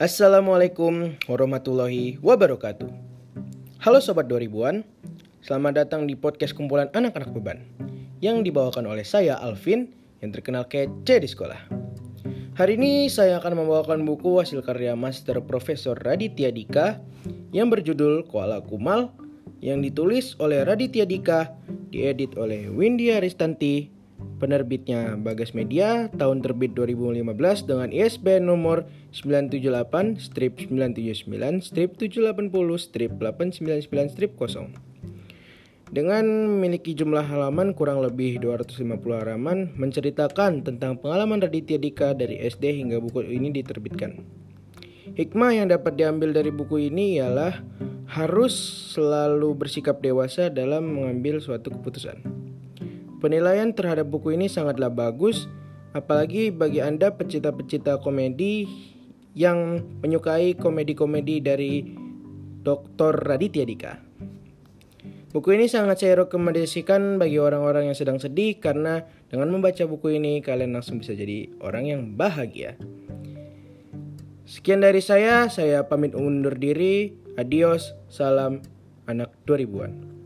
Assalamualaikum warahmatullahi wabarakatuh. Halo sobat 2000-an. Selamat datang di podcast kumpulan anak-anak beban yang dibawakan oleh saya Alvin yang terkenal kece di sekolah. Hari ini saya akan membawakan buku hasil karya Master Profesor Raditya Dika yang berjudul Koala Kumal yang ditulis oleh Raditya Dika, diedit oleh Windy Aristanti, Penerbitnya Bagas Media, tahun terbit 2015 dengan ISBN nomor 978 strip 979 strip 780 strip 899 strip 0. Dengan memiliki jumlah halaman kurang lebih 250 halaman menceritakan tentang pengalaman Raditya Dika dari SD hingga buku ini diterbitkan. Hikmah yang dapat diambil dari buku ini ialah harus selalu bersikap dewasa dalam mengambil suatu keputusan. Penilaian terhadap buku ini sangatlah bagus, apalagi bagi Anda pecinta-pecinta komedi yang menyukai komedi-komedi dari Dr. Raditya Dika. Buku ini sangat saya rekomendasikan bagi orang-orang yang sedang sedih karena dengan membaca buku ini kalian langsung bisa jadi orang yang bahagia. Sekian dari saya, saya pamit undur diri. Adios, salam anak 2000-an.